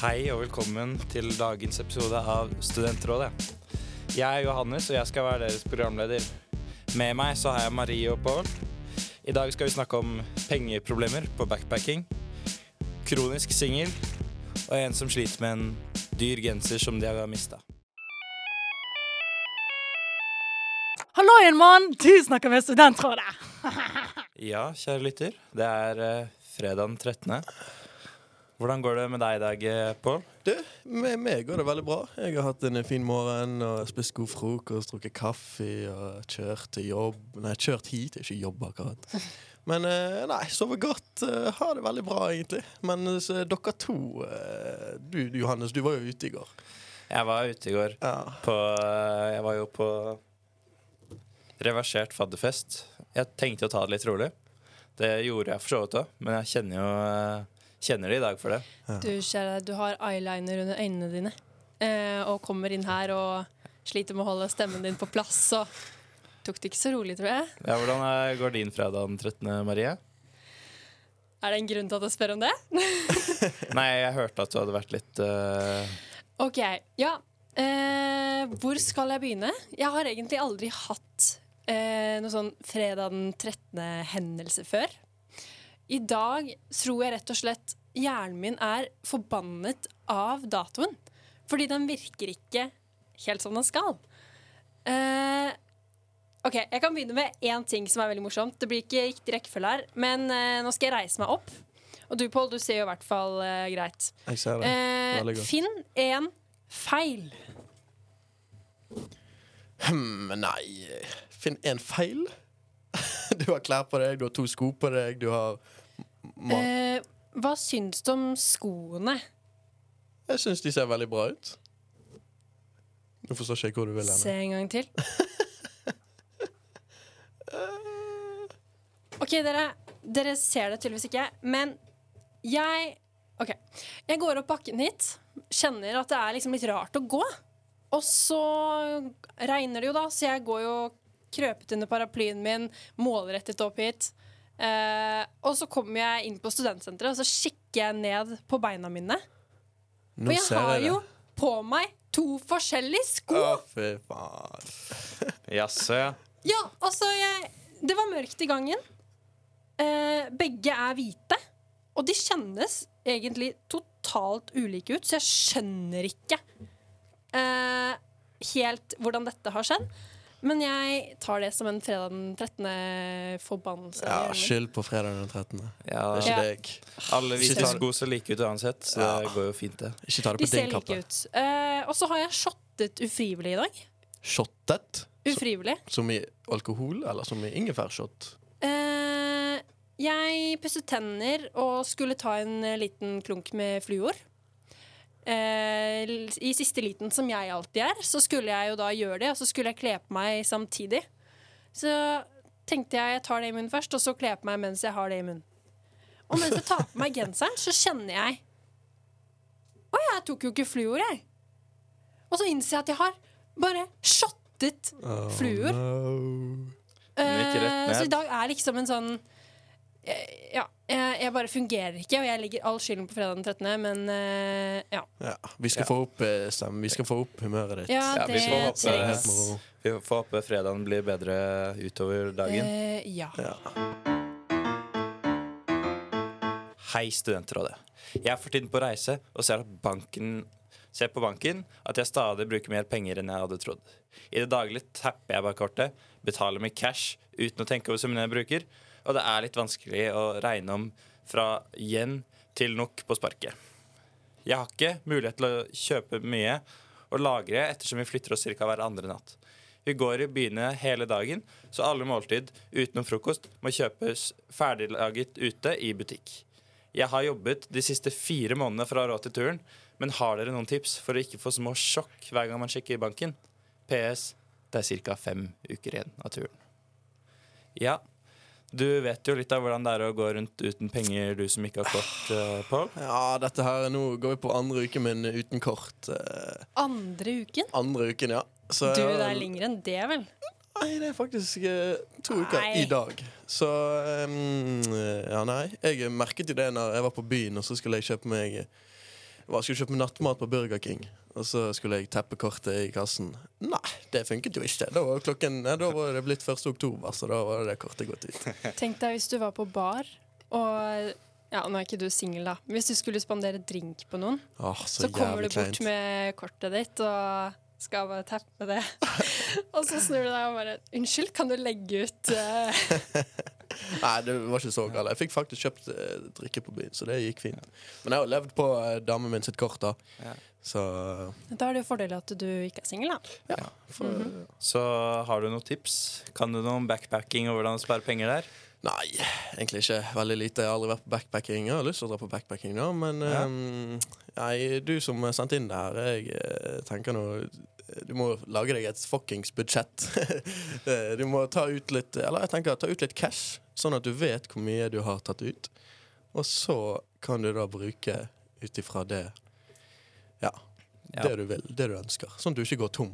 Hei og velkommen til dagens episode av Studentrådet. Jeg er Johannes, og jeg skal være deres programleder. Med meg så har jeg Marie og Pål. I dag skal vi snakke om pengeproblemer på backpacking, kronisk singel og en som sliter med en dyr genser som de har mista. Hallo igjen, mann! Du snakker med Studentrådet. Ja, kjære lytter, det er uh, fredag den 13. Hvordan går det med deg i dag, eh, Pål? Du, med meg går det veldig bra. Jeg har hatt en fin morgen og spist god frokost, drukket kaffe og kjørt til jobb. Nei, kjørt hit, ikke jobb akkurat. Men eh, nei, sover godt. eh, Har det veldig bra, egentlig. Men dere to Du Johannes, du var jo ute i går. Jeg var ute i går Ja. på Jeg var jo på reversert fadderfest. Jeg tenkte å ta det litt rolig. Det gjorde jeg for så vidt òg, men jeg kjenner jo Kjenner det i dag for det. Du, kjære, du har eyeliner under øynene dine eh, og kommer inn her og sliter med å holde stemmen din på plass. Så tok det ikke så rolig, tror jeg. Ja, hvordan går din fredag den 13., Marie? Er det en grunn til at jeg spør om det? Nei, jeg hørte at du hadde vært litt uh... OK. Ja. Eh, hvor skal jeg begynne? Jeg har egentlig aldri hatt eh, noe sånn fredag den 13.-hendelse før. I dag tror jeg rett og slett hjernen min er forbannet av datoen. Fordi den virker ikke helt som den skal. Uh, OK, jeg kan begynne med én ting som er veldig morsomt. Det blir ikke riktig rekkefølge her, men uh, nå skal jeg reise meg opp. Og du, Pål, du ser jo i hvert fall uh, greit. Jeg ser det. Veldig godt. finn en feil. Hm, nei Finn en feil. Du har klær på deg, du har to sko på deg, du har Eh, hva syns du om skoene? Jeg syns de ser veldig bra ut. Nå forstår ikke jeg hvor du vil hen. Se en gang til. OK, dere, dere ser det tydeligvis ikke, men jeg OK. Jeg går opp bakken hit, kjenner at det er liksom litt rart å gå. Og så regner det jo, da, så jeg går jo krøpet under paraplyen min, målrettet opp hit. Eh, og så kommer jeg inn på studentsenteret, og så kikker jeg ned på beina mine. Nå Og jeg ser har jeg jo på meg to forskjellige sko. Å, fy faen. Jaså, ja. Ja, altså jeg, Det var mørkt i gangen. Uh, begge er hvite. Og de kjennes egentlig totalt ulike ut, så jeg skjønner ikke uh, helt hvordan dette har skjedd. Men jeg tar det som en fredag den 13. forbannelse. Ja, skyld på fredag den 13. ja Det er ikke Ja. deg. Alle hvite ser like ut uansett, så Ja. det går jo fint, det. Ikke ta det De på ser din like kappe. ut. uh, og så har jeg shottet ufrivillig i dag. Shottet? Ufrivillig. Som i alkohol, eller som i ingefærshot? Uh, jeg pusset tenner og skulle ta en liten klunk med fluor. Eh, I siste liten, som jeg alltid er, så skulle jeg jo da gjøre det, og så skulle jeg kle på meg samtidig. Så tenkte jeg jeg tar det i munnen først, og så kle på meg mens jeg har det i munnen. Og mens jeg tar på meg genseren, så kjenner jeg Å, jeg tok jo ikke fluor, jeg. Og så innser jeg at jeg har bare shottet fluor. no. Den Eh. Så i dag er liksom en sånn Ja, jeg, jeg bare fungerer ikke, og jeg legger all skylden på fredag den 13., men uh, ja. Ja, vi skal Ja. få opp eh, stemmen. Vi skal få opp humøret ditt. Ja, Ja, vi får håpe- Det er. Vi får håpe fredagen blir bedre utover dagen. Uh, ja. Ja. Hei, Studentrådet. Jeg er for tiden på reise og ser, at banken, ser på banken at jeg stadig bruker mer penger enn jeg hadde trodd. I det daglige tapper jeg bare kortet, betaler med cash uten å tenke over summene jeg bruker, og det er litt vanskelig å regne om fra yen til nok på sparket. Jeg har ikke mulighet til å kjøpe mye og lagre ettersom vi flytter oss ca. hver andre natt. Vi går i byene hele dagen, så alle måltid utenom frokost må kjøpes ferdiglaget ute i butikk. Jeg har jobbet de siste fire månedene for å ha råd til turen, men har dere noen tips for å ikke få små sjokk hver gang man sjekker i banken? PS. Det er ca. fem uker igjen av turen. Ja, du vet jo litt av hvordan det er å gå rundt uten penger, du som ikke har kort, uh, Pål. ja, dette her Nå går vi på andre uke, men uten kort. eh, Andre uken? andre uken, ja. Så, Du, det er lenger enn det, vel? Nei, det er faktisk eh, to uker Nei. i dag. Så um, Ja, nei. Jeg merket jo det når jeg var på byen, og så skulle jeg kjøpe meg Hva skulle kjøpe nattmat på Burger King, og så skulle jeg teppe kortet i kassen. Nei, det funket jo ikke. Da var, klokken, nei, da var det blitt 1. oktober, så da var det kortet gått ut. Tenk deg hvis du var på bar, og ja, Nå er ikke du singel, da. Hvis du skulle spandere drink på noen, Åh, så, så, kommer du bort kleint. med kortet ditt og skal bare teppe det. og så snur du deg og bare Unnskyld, kan du legge ut eh, Nei, det var ikke så galt. Jeg fikk faktisk kjøpt eh, drikke på byen, så det gikk fint. Men jeg har jo levd på eh, damen min sitt kort, da. Ja. Så Da er det jo fordel at du ikke er singel, da. ja. For, Så har du noen tips? Kan du noe om backpacking og hvordan spare penger der? Nei, egentlig ikke. Veldig lite. Jeg har aldri vært på backpacking. Jeg har lyst til å dra på backpacking, da, men Ja. ehm, nei, du som sendte inn det her, jeg eh, tenker nå Du må lage deg et fuckings budsjett. Eh, du må ta ut litt Eller jeg tenker ta ut litt cash, sånn at du vet hvor mye du har tatt ut. Og så kan du da bruke ut ifra det Ja, Ja. det du vil. Det du ønsker. Sånn at du ikke går tom.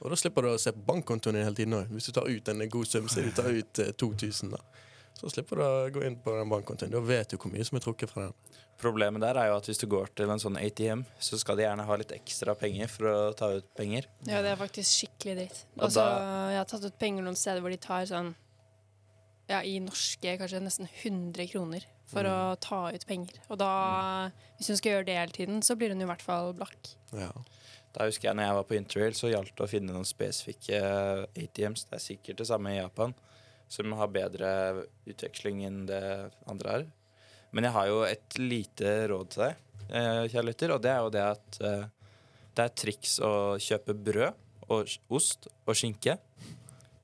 Og da slipper du å se på bankkontoen din hele tiden òg. Hvis du tar ut en god sum, så du tar ut eh, 2000, da. Så slipper du å gå inn på den bankkontoen. Da vet du hvor mye som er trukket fra den. Problemet der er jo at hvis du går til en sånn ATM, så skal de gjerne ha litt ekstra penger for å ta ut penger. Ja, det er faktisk skikkelig dritt. Og Og så da- Jeg har tatt ut penger noen steder hvor de tar sånn Ja, i norske kanskje nesten 100 kroner for å ta ut penger. Og da, hvis hun skal gjøre det hele tiden, så blir hun i hvert fall blakk. Ja. Da husker jeg når jeg var på interrail, så gjaldt det å finne noen spesifikke ATMs. Det er sikkert det samme i Japan, som har bedre utveksling enn det andre har. Men jeg har jo et lite råd til deg, eh, kjære lytter, og det er jo det at eh, det er triks å kjøpe brød og ost og skinke,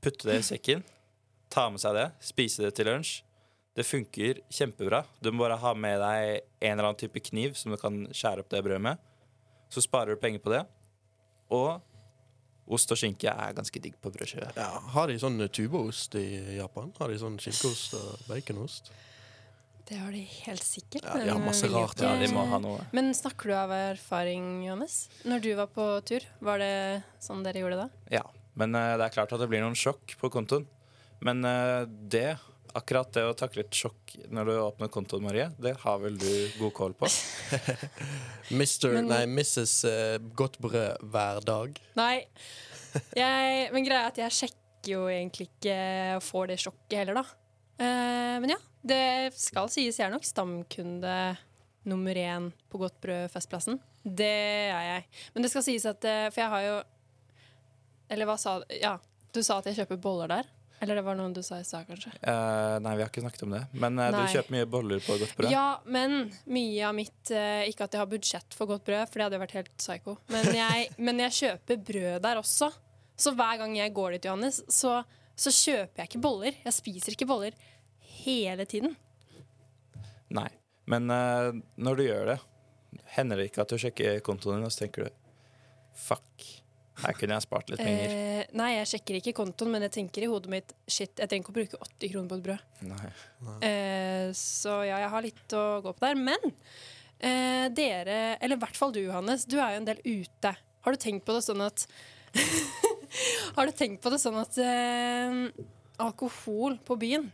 putte det i sekken, ta med seg det, spise det til lunsj. Det funker kjempebra. Du må bare ha med deg en eller annen type kniv som du kan skjære opp det brødet med. Så sparer du penger på det. Og ost og skinke er ganske digg på brødskive. ja. Har de sånn tubeost i Japan? Har de sånn skinkeost og baconost? Det har de helt sikkert. Ja, de har masse rart, Ja, de må ha noe. Men snakker du av erfaring, Johannes? Når du var på tur, var det sånn dere gjorde det da? Ja. Men uh, det er klart at det blir noen sjokk på kontoen. Men uh, det, akkurat det å takle et sjokk når du åpner kontoen, Marie, det har vel du god kål på? Mister, Men- Nei, Mrs. Uh, godt brød hver dag. Nei. Jeg, men greia er at jeg sjekker jo egentlig ikke og får det sjokket heller, da. Uh, men ja, det skal sies jeg er nok stamkunde nummer én på Godt brød Festplassen. Det er jeg. Men det skal sies at eh, For jeg har jo Eller hva sa du? Ja, du sa at jeg kjøper boller der. Eller det var noe du sa i stad, kanskje. Eh, nei, vi har ikke snakket om det. Men eh, du kjøper mye boller på godt brød. Ja, men mye av mitt eh, Ikke at jeg har budsjett for godt brød, for det hadde jo vært helt psycho. Men jeg, men jeg kjøper brød der også. Så hver gang jeg går dit, Johannes, så, så kjøper jeg ikke boller. Jeg spiser ikke boller hele tiden. Nei. Men når du gjør det, hender det ikke at du sjekker kontoen din og så tenker du Fuck, her kunne jeg spart litt penger. Eh, nei, jeg sjekker ikke kontoen, men jeg tenker i hodet mitt Shit, jeg trenger ikke å bruke 80 kroner på et brød. Nei. Eh, så ja, jeg har litt å gå på der. Men eh, dere, eller i hvert fall du, Johannes, du er jo en del ute. Har du tenkt på det sånn at Har du tenkt på det sånn at eh, alkohol på byen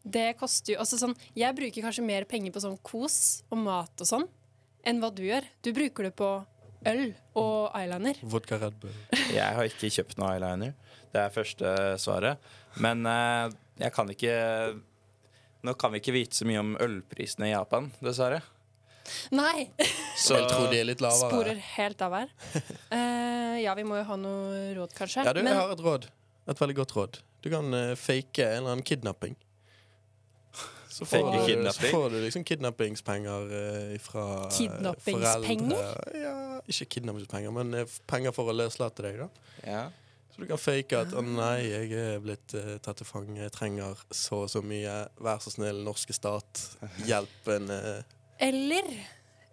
det koster jo altså sånn, Jeg bruker kanskje mer penger på sånn kos og mat og sånn enn hva du gjør. Du bruker det på øl og eyeliner. Vodka Red Bull. Jeg har ikke kjøpt noe eyeliner. Det er første svaret. Men eh, jeg kan ikke Nå kan vi ikke vite så mye om ølprisene i Japan, dessverre. Nei! Så Jeg tror de er litt lavere. Sporer helt av her. Eh, ja, vi må jo ha noe råd, kanskje. Ja, du, Men- jeg har et råd. Et veldig godt råd. Du kan eh, fake en eller annen kidnapping. Så får, du, så får du liksom kidnappingspenger uh, fra eh, Kidnappingspenger? foreldre. Ja, ikke kidnappingspenger, men eh, penger for å løslate deg, da. ja. Så du kan fake at 'å nei, jeg er blitt uh, tatt til fange, jeg trenger så og så mye', vær så snill, norske stat, hjelp en uh. Eller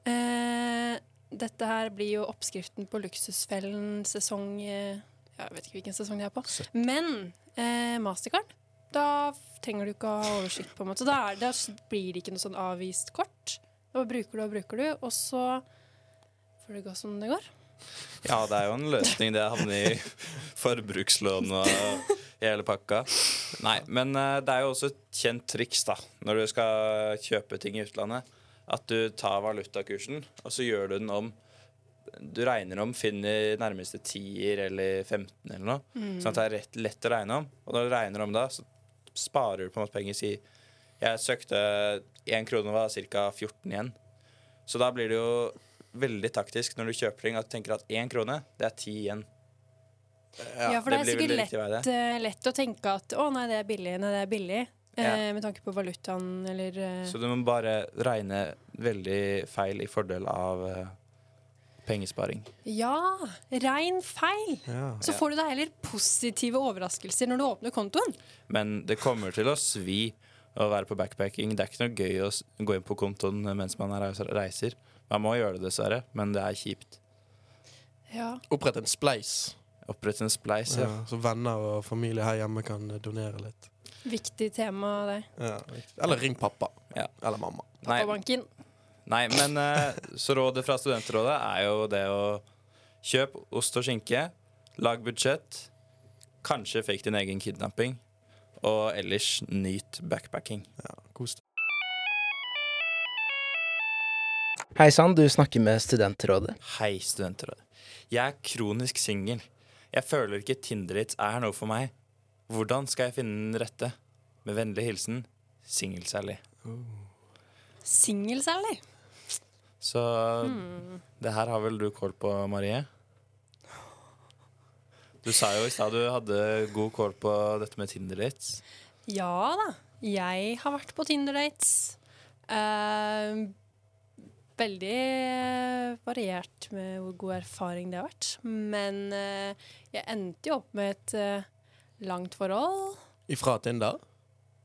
uh, Dette her blir jo oppskriften på Luksusfellen sesong eh, Jeg vet ikke hvilken sesong det er på. Men eh, Mastercard, da trenger du ikke å ha oversikt, på en måte. Da, er, da blir det ikke noe sånn avvist kort. Da bruker du og bruker du, og så får det gå som det går. ja, det er jo en løsning det havner havne i forbrukslån og hele pakka. Nei, men eh, det er jo også et kjent triks da når du skal kjøpe ting i utlandet. at du tar valutakursen, og så gjør du den om Du regner om, finner nærmeste tier eller 15 eller noe. Sånn at det er rett, lett å regne om. Og når du regner om da, så sparer du på en måte penger. Si jeg søkte én krone var ca. 14 igjen. Så da blir det jo veldig taktisk når du kjøper ting, at du tenker at én krone, det er ti igjen. Ja, for det, det er sikkert lett, vei, eh, lett å tenke at å nei, det er billig, nei, det er billig. Eh, Ja. med tanke på valutaen eller eh, Så du må bare regne veldig feil i fordel av eh, pengesparing. Ja, rein feil! Ja. Så får du da heller positive overraskelser når du åpner kontoen. Men det kommer til å svi å være på backpacking. Det er ikke noe gøy å gå inn på kontoen mens man er reiser. Man må gjøre det, dessverre, men det er kjipt. Ja. Opprett en spleis, Opprett en spleis. ja. Ja. så venner og familie her hjemme kan donere litt. Viktig tema, det. Ja. Eller ring pappa. Ja. Eller mamma. Nei, Pappabanken. Nei, men eh, så rådet fra studentrådet er jo det å kjøpe ost og skinke, lag budsjett, kanskje fake din egen kidnapping, og ellers nyt backpacking. Ja, kos deg. Hei sann, du snakker med Studentrådet. Hei, studentrådet. Jeg er kronisk singel. Jeg føler ikke Tinder-dates er noe for meg. Hvordan skal jeg finne den rette? Med vennlig hilsen Singel-Sally. Singel-Sally. Så det her har vel du kål på, Marie? Du sa jo i stad du hadde god kål på dette med Tinder-dates. Ja da. Jeg har vært på Tinder-dates. Uh, veldig variert med hvor god erfaring det har vært. Men uh, jeg endte jo opp med et uh, langt forhold. Ifra Tinder?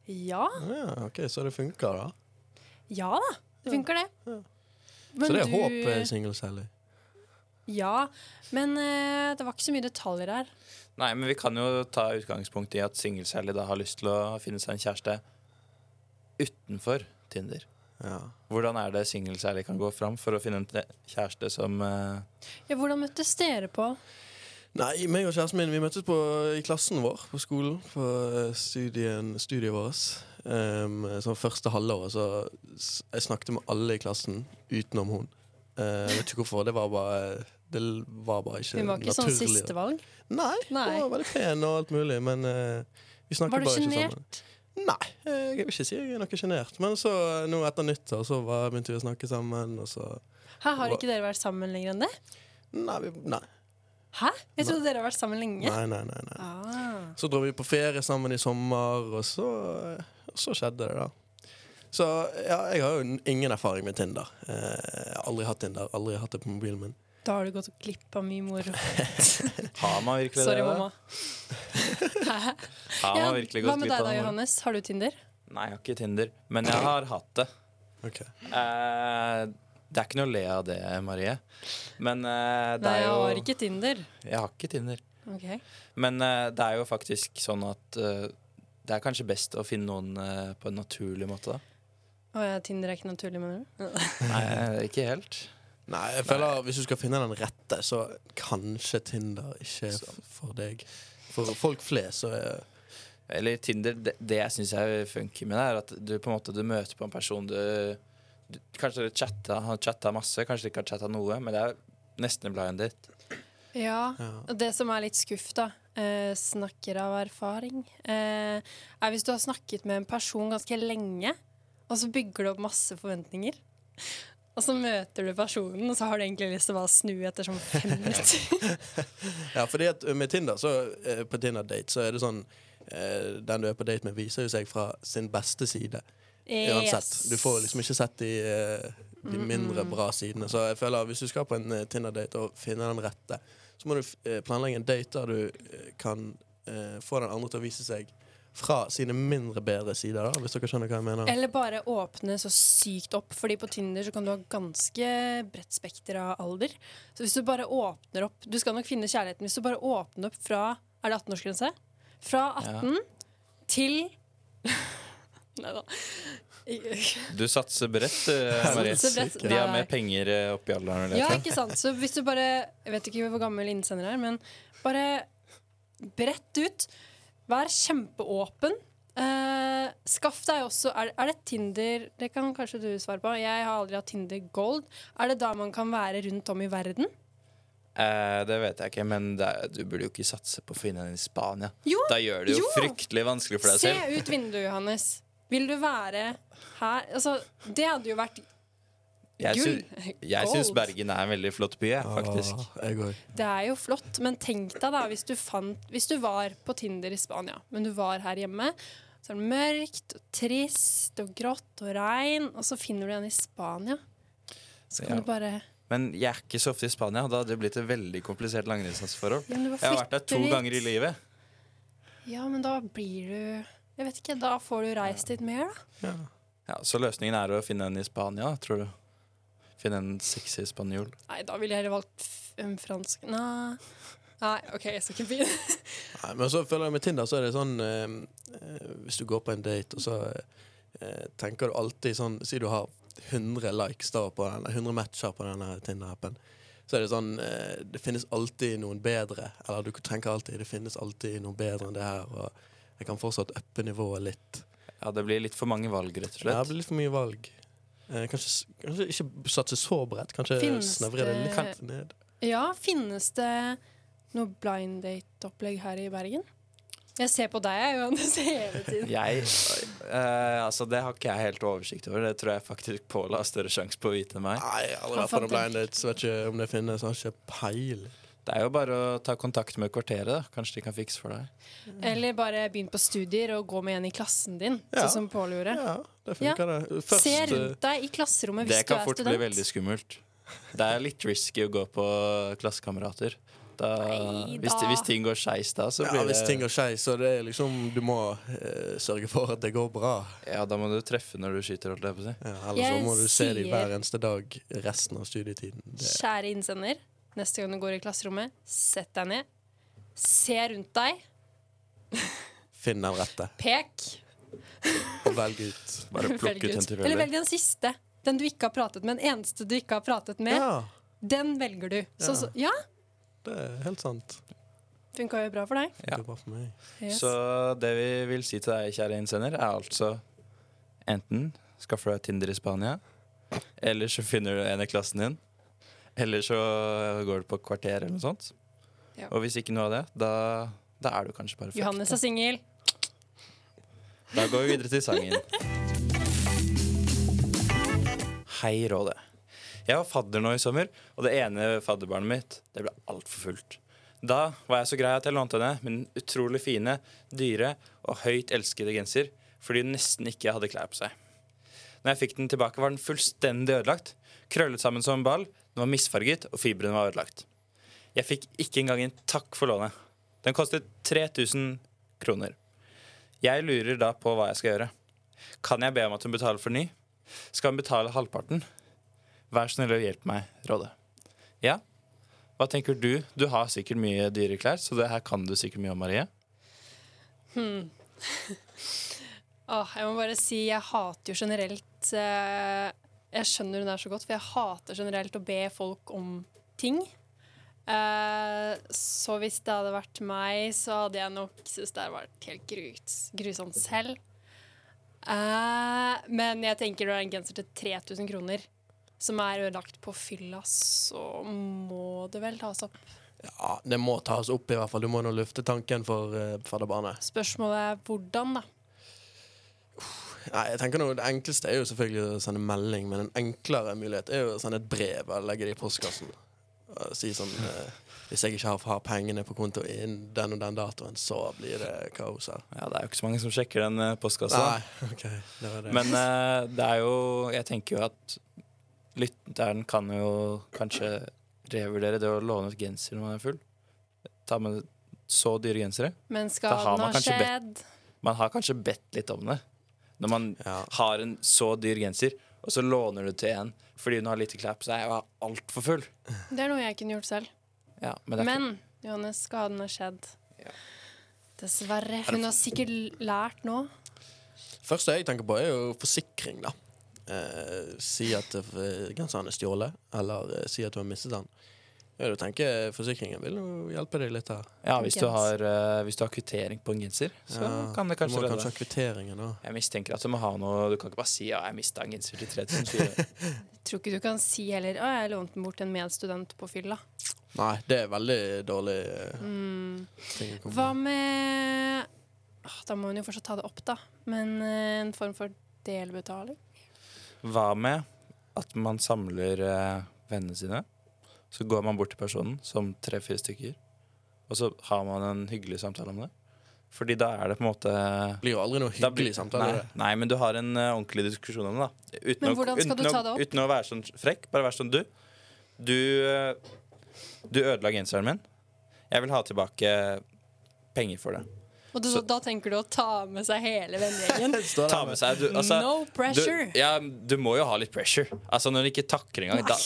Ja. Ja, ok, Så det funker, da. Ja da. Det funker, det. Ja. Men så det er du- håp, eh, single Sally. Ja, men eh, det var ikke så mye detaljer her. Nei, men vi kan jo ta utgangspunkt i at single Sally da har lyst til å finne seg en kjæreste utenfor Tinder. Ja. Hvordan er det single Sally kan gå fram for å finne en kjæreste som eh, Ja, hvordan møttes dere på? Nei, meg og kjæresten min vi møttes på, i klassen vår på skolen. På eh, studien, studiet vårt. Um, sånn første halvåret så Jeg snakket med alle i klassen utenom hun. Uh, jeg vet ikke hvorfor. Det var bare Det var bare ikke Hun var ikke sånn naturlig. sistevalg. Nei, Nei. hun var veldig pen og alt mulig, men uh, vi snakket Var du bare ikke sjenert? sammen. Nei, eh, jeg vil ikke si jeg er noe sjenert. Men så eh, nå etter nyttår så var, begynte vi å snakke sammen, og så Hæ, har ikke dere vært sammen lenger enn det? Nei, vi, nei. Hæ? Jeg trodde dere har vært sammen lenge. nei, nei, nei, nei. Ah. Så dro vi på ferie sammen i sommer, og så, og så skjedde det, da. Så ja, jeg har jo ingen erfaring med Tinder. Eh, jeg har aldri hatt Tinder, aldri hatt det på mobilen min. Da har du gått glipp av mye moro. Har man virkelig Sorry, det? da? mamma. Har man virkelig hva gått med deg da. Johannes? Har du Tinder? Nei, jeg har ikke Tinder. Men jeg har hatt det. Okay. Eh, det er ikke noe å le av det, Marie. Men eh, det Nei, er jeg har ikke Tinder. Jeg har ikke Tinder. Okay. Men eh, det er jo faktisk sånn at eh, det er kanskje best å finne noen eh, på en naturlig måte, da. Å ja, Tinder er ikke naturlig, mener du? Nei, ikke helt. Nei, jeg føler hvis du skal finne den rette, så kanskje Tinder ikke er for deg. For folk flest så er Eller Tinder, det, det jeg syns er funky med det, er at du på en måte du møter på en person du, du Kanskje dere chatta, har chatta masse, kanskje dere ikke har chatta noe, men det er nesten en blind date. Ja. ja. Og det som er litt skuff, da, eh, snakker av erfaring, eh, er hvis du har snakket med en person ganske lenge, og så bygger du opp masse forventninger. Og så møter du personen, og så har du egentlig lyst til å bare snu etter sånn fem minutter. ja, fordi at med Tinder, så eh, på Tinder-date, så er det sånn eh, Den du er på date med, viser jo seg fra sin beste side. Uansett. Du får liksom ikke sett de, eh, de mindre bra sidene. Så jeg føler at hvis du skal på en Tinder-date og finne den rette, så må du eh, planlegge en date der du eh, kan eh, få den andre til å vise seg fra sine mindre bedre sider, da, hvis dere skjønner hva jeg mener. Eller bare åpne så sykt opp, Fordi på Tinder så kan du ha ganske bredt spekter av alder. Så hvis du bare åpner opp Du skal nok finne kjærligheten hvis du bare åpner opp fra Er det 18-årsgrense? Fra 18 til Nei da. Du satser bredt, eh, Marie. De har mer penger eh, oppi alderen. Ja, ikke sant. Så hvis du bare Jeg vet ikke hvor gammel innsender er, men bare brett ut. Vær kjempeåpen. Uh, skaff deg også er, er det Tinder Det kan kanskje du svare på. Jeg har aldri hatt Tinder Gold. Er det da man kan være rundt om i verden? Uh, det vet jeg ikke, men det er, du burde jo ikke satse på å finne en i Spania. Jo, Da gjør det jo, jo. fryktelig vanskelig for deg Se selv. ut vinduet, Johannes. Vil du være her? Altså, det hadde jo vært Jeg, sy jeg syns Bergen er en veldig flott by, jeg, faktisk. Ah. Det er jo flott, men tenk deg da hvis du, fant, hvis du var på Tinder i Spania, men du var her hjemme. Så er det mørkt og trist og grått og regn, og så finner du en i Spania. Så kan Ja. du bare Men jeg er ikke så ofte i Spania. Da hadde det blitt et veldig komplisert langdistanseforhold. Jeg har vært der to ganger i livet. Ja, men da blir du Jeg vet ikke, da får du reist litt mer, da. Ja, så løsningen er å finne en i Spania, tror du? Finne en sexy spanjol. Nei, da ville jeg heller valgt en fransk Nei. Nei, OK, jeg skal ikke begynne. Nei, men så føler jeg med Tinder så er det sånn eh, eh, Hvis du går på en date, og så eh, tenker du alltid sånn Si du har 100 likes da på den, 100 matcher på denne Tinder-appen. Så er det sånn eh, Det finnes alltid noen bedre. Eller du tenker alltid det finnes alltid noen bedre enn det her. Og jeg kan fortsatt uppe nivået litt. Ja, det blir litt for mange valg, rett og slett. Ja, det blir litt for mye valg. Eh, kanskje, kanskje ikke satse så bredt. Kanskje snevre det litt ned. Ja, finnes det noe blind date-opplegg her i Bergen? Jeg ser på deg, jeg, Johannes, hele tiden. Jeg, eh, altså Det har ikke jeg helt oversikt over. Det tror jeg faktisk Pål har større sjanse på å vite enn meg. Nei, jeg har aldri vært på noen blind dates. Vet ikke om det finnes. Har ikke peiling. Det er jo bare å ta kontakt med kvarteret. da Kanskje de kan fikse for deg. Eller bare begynn på studier og gå med en i klassen din, Ja. sånn som Pål gjorde. Ja, det funker, det. Først, Se rundt deg i klasserommet hvis Det kan er fort bli veldig skummelt. Det er litt risky å gå på klassekamerater. Da, Nei, hvis, da. hvis ting går skeis da, så Ja, blir hvis ting går skeis, så det er liksom Du må eh, sørge for at det går bra. Ja, da må du treffe når du skyter, holdt jeg på å si. Ja, ellers så må du se dem hver eneste dag resten av studietiden. Det, Kjære innsender, neste gang du går i klasserommet, sett deg ned. Se rundt deg. finn den rette, Pek. og velg ut. Bare plukk ut en tilfeldig. Eller velg den siste. Den du ikke har pratet med. Den eneste du ikke har pratet med. Ja, Den velger du. Så, Ja. så, ja, det er helt sant. funka jo bra for deg. Ja. Bra for meg. Yes. Så det vi vil si til deg, kjære innsender, er altså enten skaffer du deg Tinder i Spania, eller så finner du en i klassen din, eller så går du på kvarter eller noe sånt. Ja. Og hvis ikke noe av det, da, da er du kanskje bare fucked. Johannes er singel. Da går vi videre til sangen. Hei, Råde. Jeg var fadder nå i sommer, og det ene fadderbarnet mitt det ble altfor fullt. Da var jeg så grei at jeg lånte henne min utrolig fine, dyre og høyt elskede genser fordi hun nesten ikke hadde klær på seg. Når jeg fikk den tilbake, var den fullstendig ødelagt. Krøllet sammen som en ball, den var misfarget, og fibrene var ødelagt. Jeg fikk ikke engang en takk for lånet. Den kostet 3000 kroner. Jeg lurer da på hva jeg skal gjøre. Kan jeg be om at hun betaler for ny? Skal hun betale halvparten? Vær snill og hjelp meg, Råde. Ja? Hva tenker du? Du har sikkert mye dyre klær, så det her kan du sikkert mye om, Marie. Åh, jeg må bare si jeg hater jo generelt eh, Jeg skjønner hun er så godt, for jeg hater generelt å be folk om ting. Eh, så hvis det hadde vært meg, så hadde jeg nok syntes det hadde vært helt grus, grusomt selv. Eh, men jeg tenker når det er en genser til 3000 kroner, som er ødelagt på fylla, så må det vel tas opp. Ja, det må tas opp, i hvert fall. Du må nå lufte tanken for uh, fadderbarnet. Spørsmålet er hvordan, da. Nei, jeg tenker noe, Det enkleste er jo selvfølgelig å sende melding, men en enklere mulighet er jo å sende et brev eller legge det i postkassen. Og si sånn eh, Hvis jeg ikke har, har pengene på konto innen den og den datoen, så blir det kaos her. Ja, Det er jo ikke så mange som sjekker den eh, postkassa. Nei, ok, det var det. Men eh, det er jo Jeg tenker jo at lytteren kan jo kanskje revurdere det å låne ut genser når man er full. Ta med så dyre gensere. Men Da har skaden man har kanskje skjedd. Man har kanskje bedt litt om det. Når man ja. har en så dyr genser, og så låner du til en fordi hun har lite klær på seg jeg er altfor full. Det er noe jeg kunne gjort selv. Ja, men det er Men Johannes, skaden har skjedd. Ja. Dessverre. Hun har sikkert lært nå. første jeg tenker på, er jo forsikring, da. Eh, si at eh, genseren er stjålet, eller eh, si at du har mistet den. Ja, du tenker Forsikringen vil hjelpe deg litt her. Ja, hvis du, har, uh, hvis du har kvittering på en genser, så Ja, kan det kanskje Du må kanskje ha kvitteringen òg. Jeg mistenker at du må ha noe Du kan ikke bare si 'ja, jeg mista en genser til 3000 Tror ikke du kan si heller 'Å, jeg lånte den bort til en medstudent på fylla'. Nei, det er veldig dårlig eh, Mm. ting Hva med. med Da må hun jo fortsatt ta det opp, da. Men uh, en form for delbetaling? Hva med at man samler uh, vennene sine? Så går man bort til personen som tre-fire stykker, og så har man en hyggelig samtale om det. Fordi da er det på en måte Det blir jo aldri noe hyggelig blir- samtale. Nei, nei, men du har en uh, ordentlig diskusjon om det. da uten Men å- hvordan skal uten du ta det opp? Uten å være sånn frekk. Bare være sånn du. Du, uh, du ødela genseren min. Jeg vil ha tilbake penger for det. Og du, Så- da tenker du å ta med seg hele vennegjengen? Ta med seg du, altså, no pressure! Du, ja, du må jo ha litt pressure. Altså Når du ikke takker engang da,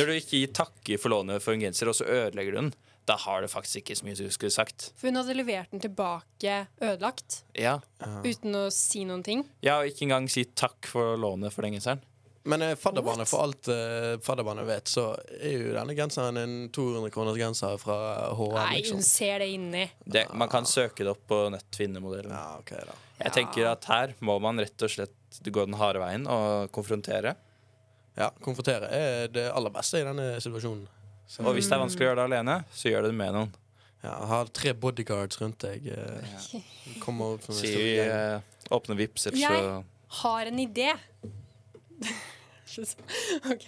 Når du ikke gir takker for lånet for en genser, og så ødelegger du den, da har du faktisk ikke så mye du skulle sagt. For hun hadde levert den tilbake ødelagt, Ja, uten å si noen ting. ja og ikke engang si takk for lånet for den genseren. Men eh, fadderbarnet, for alt eh, fadderbarnet vet, så er jo denne genseren en 200 kroners genser fra HM. Nei, Liksom. hun ser det inni. Det, man kan søke det opp på nett, finne modellen. Ja, ok da. Jeg tenker at her må man rett og slett gå den harde veien og konfrontere. Ja, Konfrontere er det aller beste i denne situasjonen. Så, Og hvis det er vanskelig å gjøre det alene, så gjør det med noen. ja, ha tre bodyguards rundt deg. Eh, kommer opp som en Si stor vi gjeng. eh, åpner Vipps, ellers Jeg- Har en idé. OK.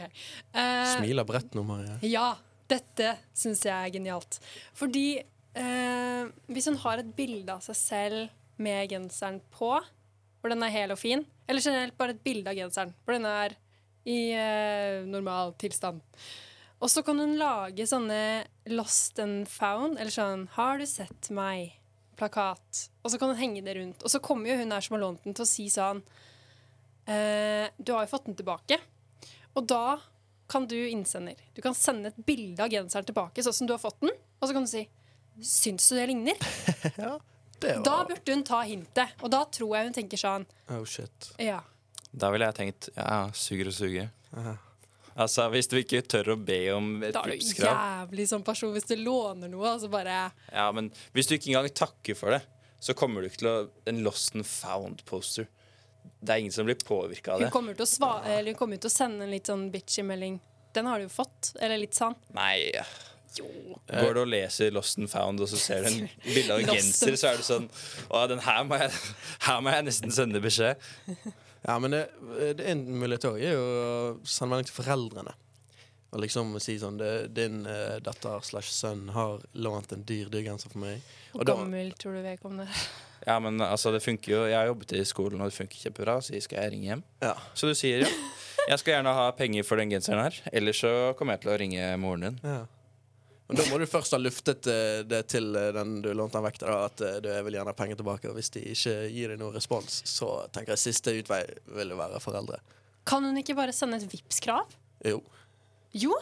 uh, Smiler bredt nå, Marie. Ja, dette syns jeg er genialt. Fordi uh, hvis hun har et bilde av seg selv med genseren på, hvor den er hel og fin, eller generelt bare et bilde av genseren, hvor den er i uh, normal tilstand, og så kan hun lage sånne lost and found, eller sånn 'Har du sett meg?' plakat. Og så kan hun henge det rundt. Og så kommer jo hun her som har lånt den, til å si sånn eh, 'Du har jo fått den tilbake.' Og da kan du innsender. Du kan sende et bilde av genseren tilbake, sånn som du har fått den, og så kan du si 'Syns du det ligner?' Det var Da burde hun ta hintet. Og da tror jeg hun tenker sånn Oh, shit. Ja. Da ville jeg tenkt ja, suger og suger. Aha. Altså, Hvis du ikke tør å be om et Da er du Vipps-krav jævlig sånn person hvis du låner noe, Altså bare Ja, men hvis du ikke engang takker for det, så kommer du ikke til å En lost and found-poster. Det er ingen som blir påvirka av Hun det. kommer til å, svare, eller hun kommer til å sende en litt sånn bitchy melding. Den har du jo fått. Eller litt sånn. Nei. Jo. Går du og leser Lost and Found, og så ser du en bilde av en genser, så er du sånn Å, den her må jeg, her må jeg nesten sende beskjed. Ja, men det, det er en mulighet òg, er jo å sende melding til foreldrene. Og liksom si sånn det, 'Din uh, datter slash sønn har lånt en dyr dyrgenser for meg.' Hvor da- gammel tror du vedkommende er? Ja, men altså, det funker jo Jeg har jobbet i skolen, og det funker kjempebra. Så skal jeg ringe hjem. Ja. Så du sier ja. Jeg skal gjerne ha penger for den genseren her, ellers så kommer jeg til å ringe moren din. Ja. Men da må du først ha luftet eh, det til eh, den du lånte den vekk til, at eh, du vil gjerne ha penger tilbake. Og hvis de ikke gir deg noen respons, så tenker jeg siste utvei vil jo være foreldre. Kan hun ikke bare sende et Vipps-krav? Jo. Jo.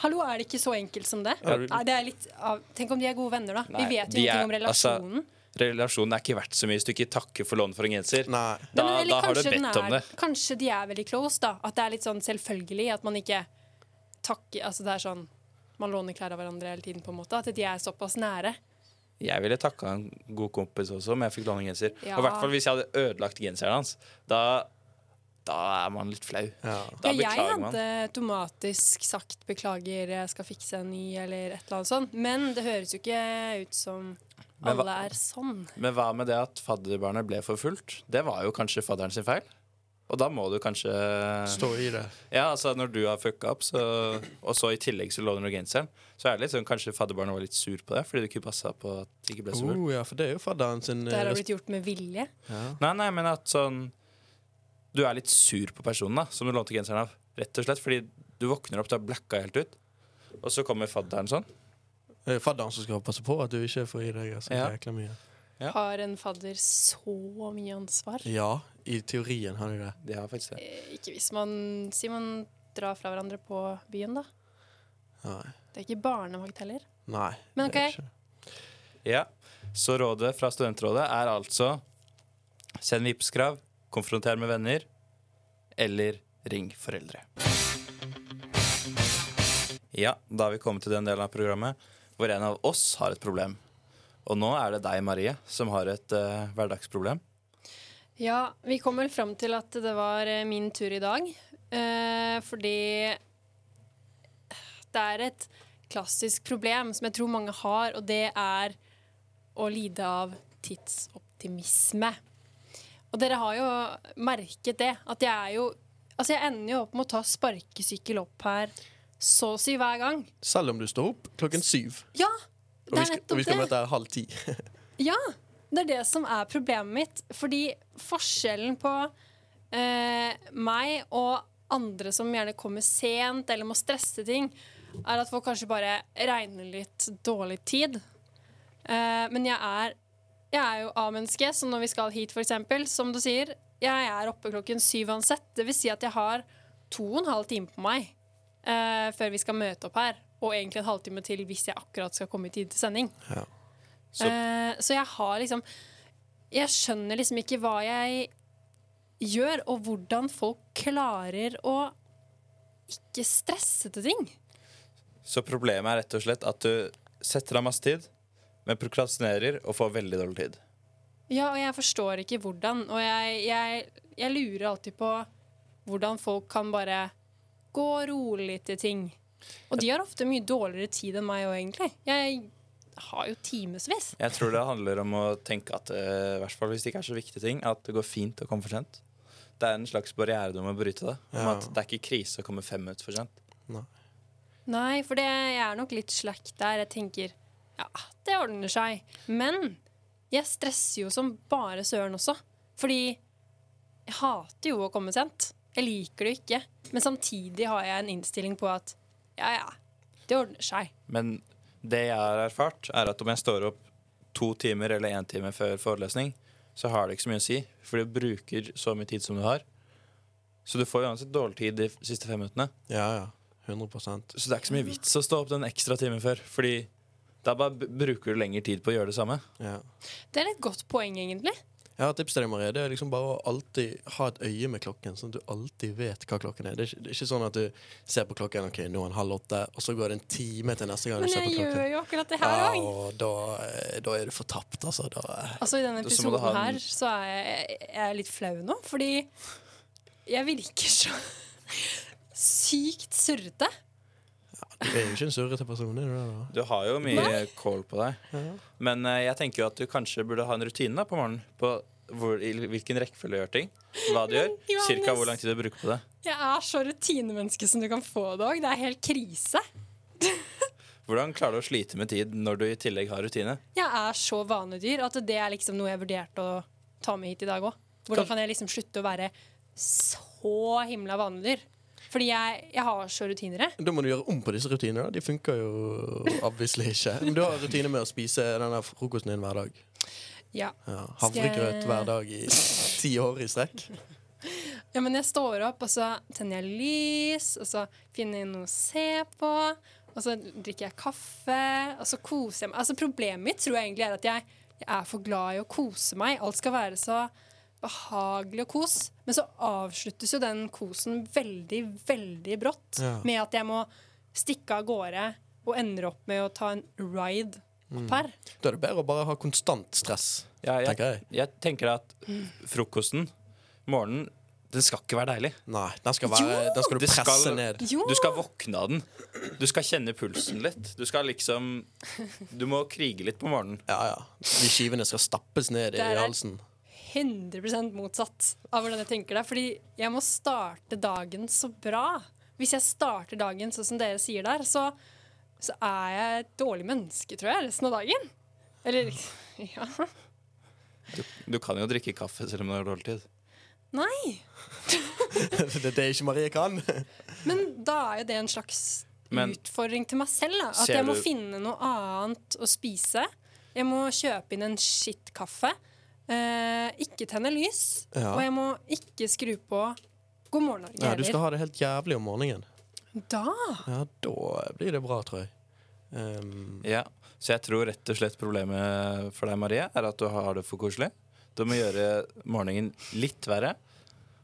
Hallo, er det ikke så enkelt som det? Ja, du- Nei, det er litt av, Tenk om de er gode venner, da. Nei, Vi vet jo ingenting er- om relasjonen. Relasjonen er ikke verdt så mye hvis du ikke takker for lånet for en genser. Nei. Da, men eller da har du bedt om det. Kanskje de er veldig close, da. At det er litt sånn selvfølgelig at man ikke takker Altså det er sånn man låner klær av hverandre hele tiden, på en måte. At de er såpass nære. Jeg ville takka en god kompis også om jeg fikk låne genser. Ja. Og i hvert fall hvis jeg hadde ødelagt genseren hans. Da, da er man litt flau. Ja. Da ja, jeg beklager man. hadde automatisk sagt 'beklager, jeg skal fikse en ny', eller et eller annet sånt. Men det høres jo ikke ut som Men alle er sånn. Men hva med det at fadderbarnet ble forfulgt? Det var jo kanskje fadderen sin feil. Og da må du kanskje Stå i det. Ja, altså når du har fucka opp, så, og så i tillegg så låner du genseren, så er det litt sånn kanskje fadderbarnet var litt sur på det fordi du ikke passa på at det ikke ble så fullt. Oh, ja, for det er jo fadderen sin Det eh, har blitt gjort med vilje. ja. Nei, nei, men at sånn Du er litt sur på personen da som du lånte genseren av. Rett og slett fordi du våkner opp, du har blacka helt ut, og så kommer fadderen sånn. Er fadderen som skal passe på at du ikke får i deg så Ja. jækla mye. Ja. Har en fadder så mye ansvar? Ja, i teorien har de det. De har faktisk det. Eh, Ikke hvis man sier man drar fra hverandre på byen, da. Nei. Det er ikke barnevakt heller. Nei. Men ok. Ja, Så rådet fra Studentrådet er altså send Vipps-krav, konfronter med venner, eller ring foreldre. Ja, da har vi kommet til den delen av programmet hvor en av oss har et problem. Og nå er det deg, Marie, som har et uh, hverdagsproblem. Ja, vi kom vel fram til at det var eh, min tur i dag. Uh, fordi det er et klassisk problem som jeg tror mange har, og det er å lide av tidsoptimisme. Og dere har jo merket det. At jeg er jo Altså, jeg ender jo opp med å ta sparkesykkel opp her så å si hver gang. Selv om du står opp klokken syv. Ja! Og Det er skal, og nettopp vi skal det. møte her halv ti. Ja, det er det som er problemet mitt. Fordi forskjellen på eh, meg og andre som gjerne kommer sent eller må stresse ting, er at folk kanskje bare regner litt dårlig tid. Eh, men jeg er, jeg er jo A-menneske, så når vi skal hit, eksempel, som du sier, jeg er oppe klokken syv uansett. Det vil si at jeg har to og en halv time på meg eh, før vi skal møte opp her. Og egentlig en halvtime til hvis jeg akkurat skal komme i tid til sending. Så- Eh, så jeg har liksom Jeg skjønner liksom ikke hva jeg gjør, og hvordan folk klarer å ikke stresse til ting. Så problemet er rett og slett at du setter av masse tid, men prokrastinerer og får veldig dårlig tid. Ja, og jeg forstår ikke hvordan. Og jeg, jeg, jeg lurer alltid på hvordan folk kan bare gå rolig til ting. Og de har ofte mye dårligere tid enn meg òg, egentlig. Jeg har jo timevis. Jeg tror det handler om å tenke at eh, i hvert fall hvis det ikke er så viktige ting, at det går fint å komme for sent. Det er en slags barriere du må bryte. da Om Ja. at Det er ikke krise å komme fem minutter for sent. Nei, for det, jeg er nok litt slack der. Jeg tenker ja, det ordner seg. Men jeg stresser jo som bare søren også. Fordi jeg hater jo å komme sent. Jeg liker det ikke. Men samtidig har jeg en innstilling på at ja, ja, det ordner seg. Men det jeg har erfart, er at om jeg står opp to timer eller én time før forelesning, så har det ikke så mye å si. For du bruker så mye tid som du har. Så du får uansett dårlig tid de siste fem minuttene. Ja, ja. 100% Så det er ikke så mye vits å stå opp den ekstra timen før. Fordi da bare bruker du lengre tid på å gjøre det samme. ja. Det er et godt poeng, egentlig. Jeg har tips til deg, Marie. Det er liksom bare å alltid ha et øye med klokken, sånn at du alltid vet hva klokken er. Det er ikke, det er ikke sånn at du ser på klokken ok, nå er den halv åtte, og så går det en time til neste gang du ser på klokken. Men jeg gjør jo akkurat det her òg. og da, eh, da er du fortapt, altså. Da, eh, Altså, I denne episoden en- her så er jeg, jeg er litt flau nå, fordi jeg virker så sykt surrete. du er jo ikke en surrete person, er du det? da? Du har jo mye kål på deg. Men uh, jeg tenker jo at du kanskje burde ha en rutine da på morgenen. På hvor, i hvilken rekkefølge du gjør ting. Hva du gjør. Johannes- Cirka hvor lang tid du bruker på det. Jeg er så rutinemenneske som du kan få det òg. Det er helt krise. Hvordan klarer du å slite med tid når du i tillegg har rutine? Jeg er så vanedyr at det er liksom noe jeg vurderte å ta med hit i dag òg. Hvordan kan jeg liksom slutte å være så himla vanedyr? Fordi jeg, jeg har så rutiner. Da må du gjøre om på disse rutinene. De funker jo obviously ikke. Men du har rutine med å spise denne frokosten din hver dag. Ja. Ja, havregrøt hver dag i ti år i strekk. ja, men jeg står opp, og så tenner jeg lys, og så finner jeg noe å se på. Og så drikker jeg kaffe, og så koser jeg meg. Altså Problemet mitt tror jeg egentlig er at jeg, jeg er for glad i å kose meg. Alt skal være så behagelig og kos. Men så avsluttes jo den kosen veldig, veldig brått Ja. med at jeg må stikke av gårde og ender opp med å ta en ride opp her. Da er det bedre å bare ha konstant stress, Ja, jeg, tenker jeg. jeg tenker at frokosten, morgenen, den skal ikke være deilig. Nei, den skal, være, den skal du presse skal- presse ned. Jo! Du skal våkne av den. Du skal kjenne pulsen litt. Du skal liksom Du må krige litt på morgenen. Ja, ja. De skivene skal stappes ned i Der er- halsen. 100 motsatt av hvordan jeg tenker det. Fordi jeg må starte dagen så bra. Hvis jeg starter dagen sånn som dere sier der, så, så er jeg et dårlig menneske, tror jeg, resten av dagen. Eller ja. Du kan jo drikke kaffe selv om du har dårlig tid. Nei. det er det ikke Marie kan. Men da er jo det en slags Men- utfordring til meg selv. Da. At jeg må du- finne noe annet å spise. Jeg må kjøpe inn en shit-kaffe. Eh, ikke tenne lys. Ja. Og jeg må ikke skru på God morgen Norge Ja, du skal ha det helt jævlig om morgenen. Da Ja, da blir det bra, tror jeg. Um, Ja, Så jeg tror rett og slett problemet for deg, Marie, er at du har det for koselig. Du må gjøre morgenen litt verre,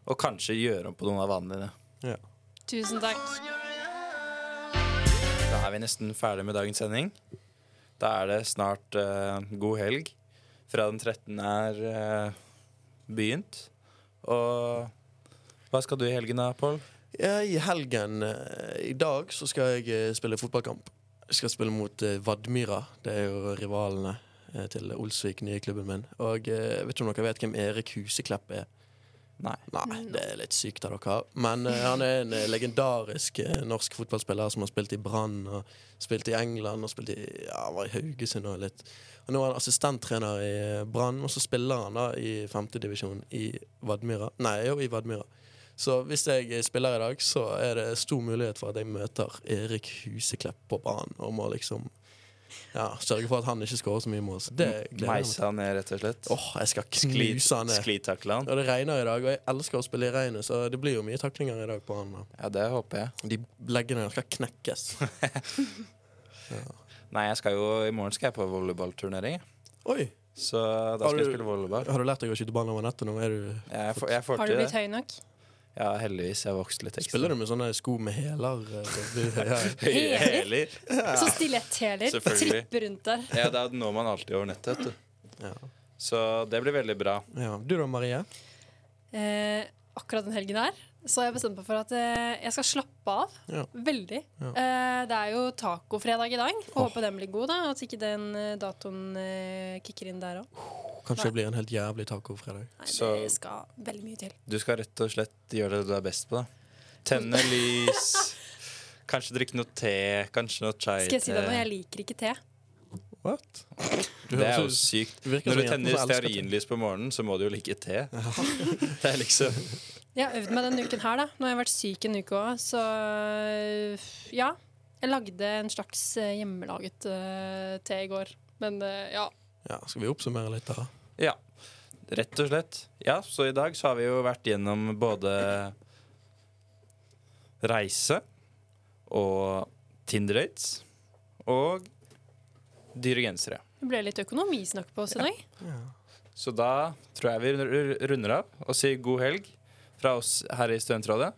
og kanskje gjøre om på noen av vanene dine. ja. Tusen takk. Da er vi nesten ferdig med dagens sending. Da er det snart uh, god helg. Fra den 13. er uh, begynt. Og hva skal du i helgen da, Pål? Ja, I helgen eh, i dag så skal jeg eh, spille fotballkamp. Jeg skal spille mot eh, Vadmyra. Det er jo rivalene til Olsvik, nye klubben min. Og jeg vet ikke om dere vet hvem Erik Huseklepp er? Nei. Nei, det er litt sykt av dere. Men uh, han er en legendarisk norsk fotballspiller som har spilt i Brann og spilt i England og spilt i ja, var i Haugesund og litt. Og nå er han assistenttrener i Brann, og så spiller han da i femtedivisjon i Vadmyra. Nei, jo, i Vadmyra. Så hvis jeg spiller i dag, så er det stor mulighet for at jeg møter Erik Huseklepp på banen og må liksom ja, sørge for at han ikke skårer så mye mål. Det gleder jeg meg til. Meise han ned, rett og slett. Åh, jeg skal knuse han ned. Sklitakle han. Og det regner i dag, og jeg elsker å spille i regnet, så det blir jo mye taklinger i dag på han. da. Ja, det håper jeg. De leggene skal knekkes. Nei, jeg skal jo I morgen skal jeg på volleyballturnering. Oi! Så da skal skal jeg spille volleyball. Har du lært deg å skyte ball over nettet nå? Er du, Jeg får, jeg får Har du blitt høy nok? Ja, heldigvis. Jeg har vokst litt ekstra. spiller du med sånne sko med hæler? eh, ja. Hæler? Så stiletthæler. Tripper rundt der. Ja, det når man alltid over nettet, vet du. Ja. Så det blir veldig bra. ja. Du da, Marie? Eh, akkurat den helgen her så har jeg bestemt meg for at eh, jeg skal slappe av. Ja. Veldig. Ja. Eh, det er jo tacofredag i dag. Får håpe den blir god, da. At ikke den eh, datoen eh, kicker inn der òg. Kanskje det blir en helt jævlig tacofredag. Nei, Så- det skal veldig mye til. Du skal rett og slett gjøre det du er best på. da Tenne lys. Kanskje drikke noe te. Kanskje noe chai. Skal jeg si deg noe? Jeg liker ikke te. What? Du Det er jo sykt. du Når du tenner stearinlys på morgenen, så må du jo like te. Det er liksom Jeg har øvd meg denne uken her, da. Nå har jeg vært syk en uke òg, så ja. Jeg lagde en slags øh, hjemmelaget uh, te i går. Men uh, ja. Ja, skal vi oppsummere litt da? Ja, rett og slett. Ja, så i dag så har vi jo vært gjennom både reise og Tinder-dates og dyre gensere. Det ble litt økonomisnakk på oss i dag. Så da tror jeg vi runder av og sier god helg fra oss her i Studentrådet.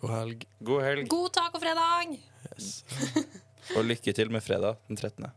God helg. God helg God tacofredag! Yes. og lykke til med fredag den 13.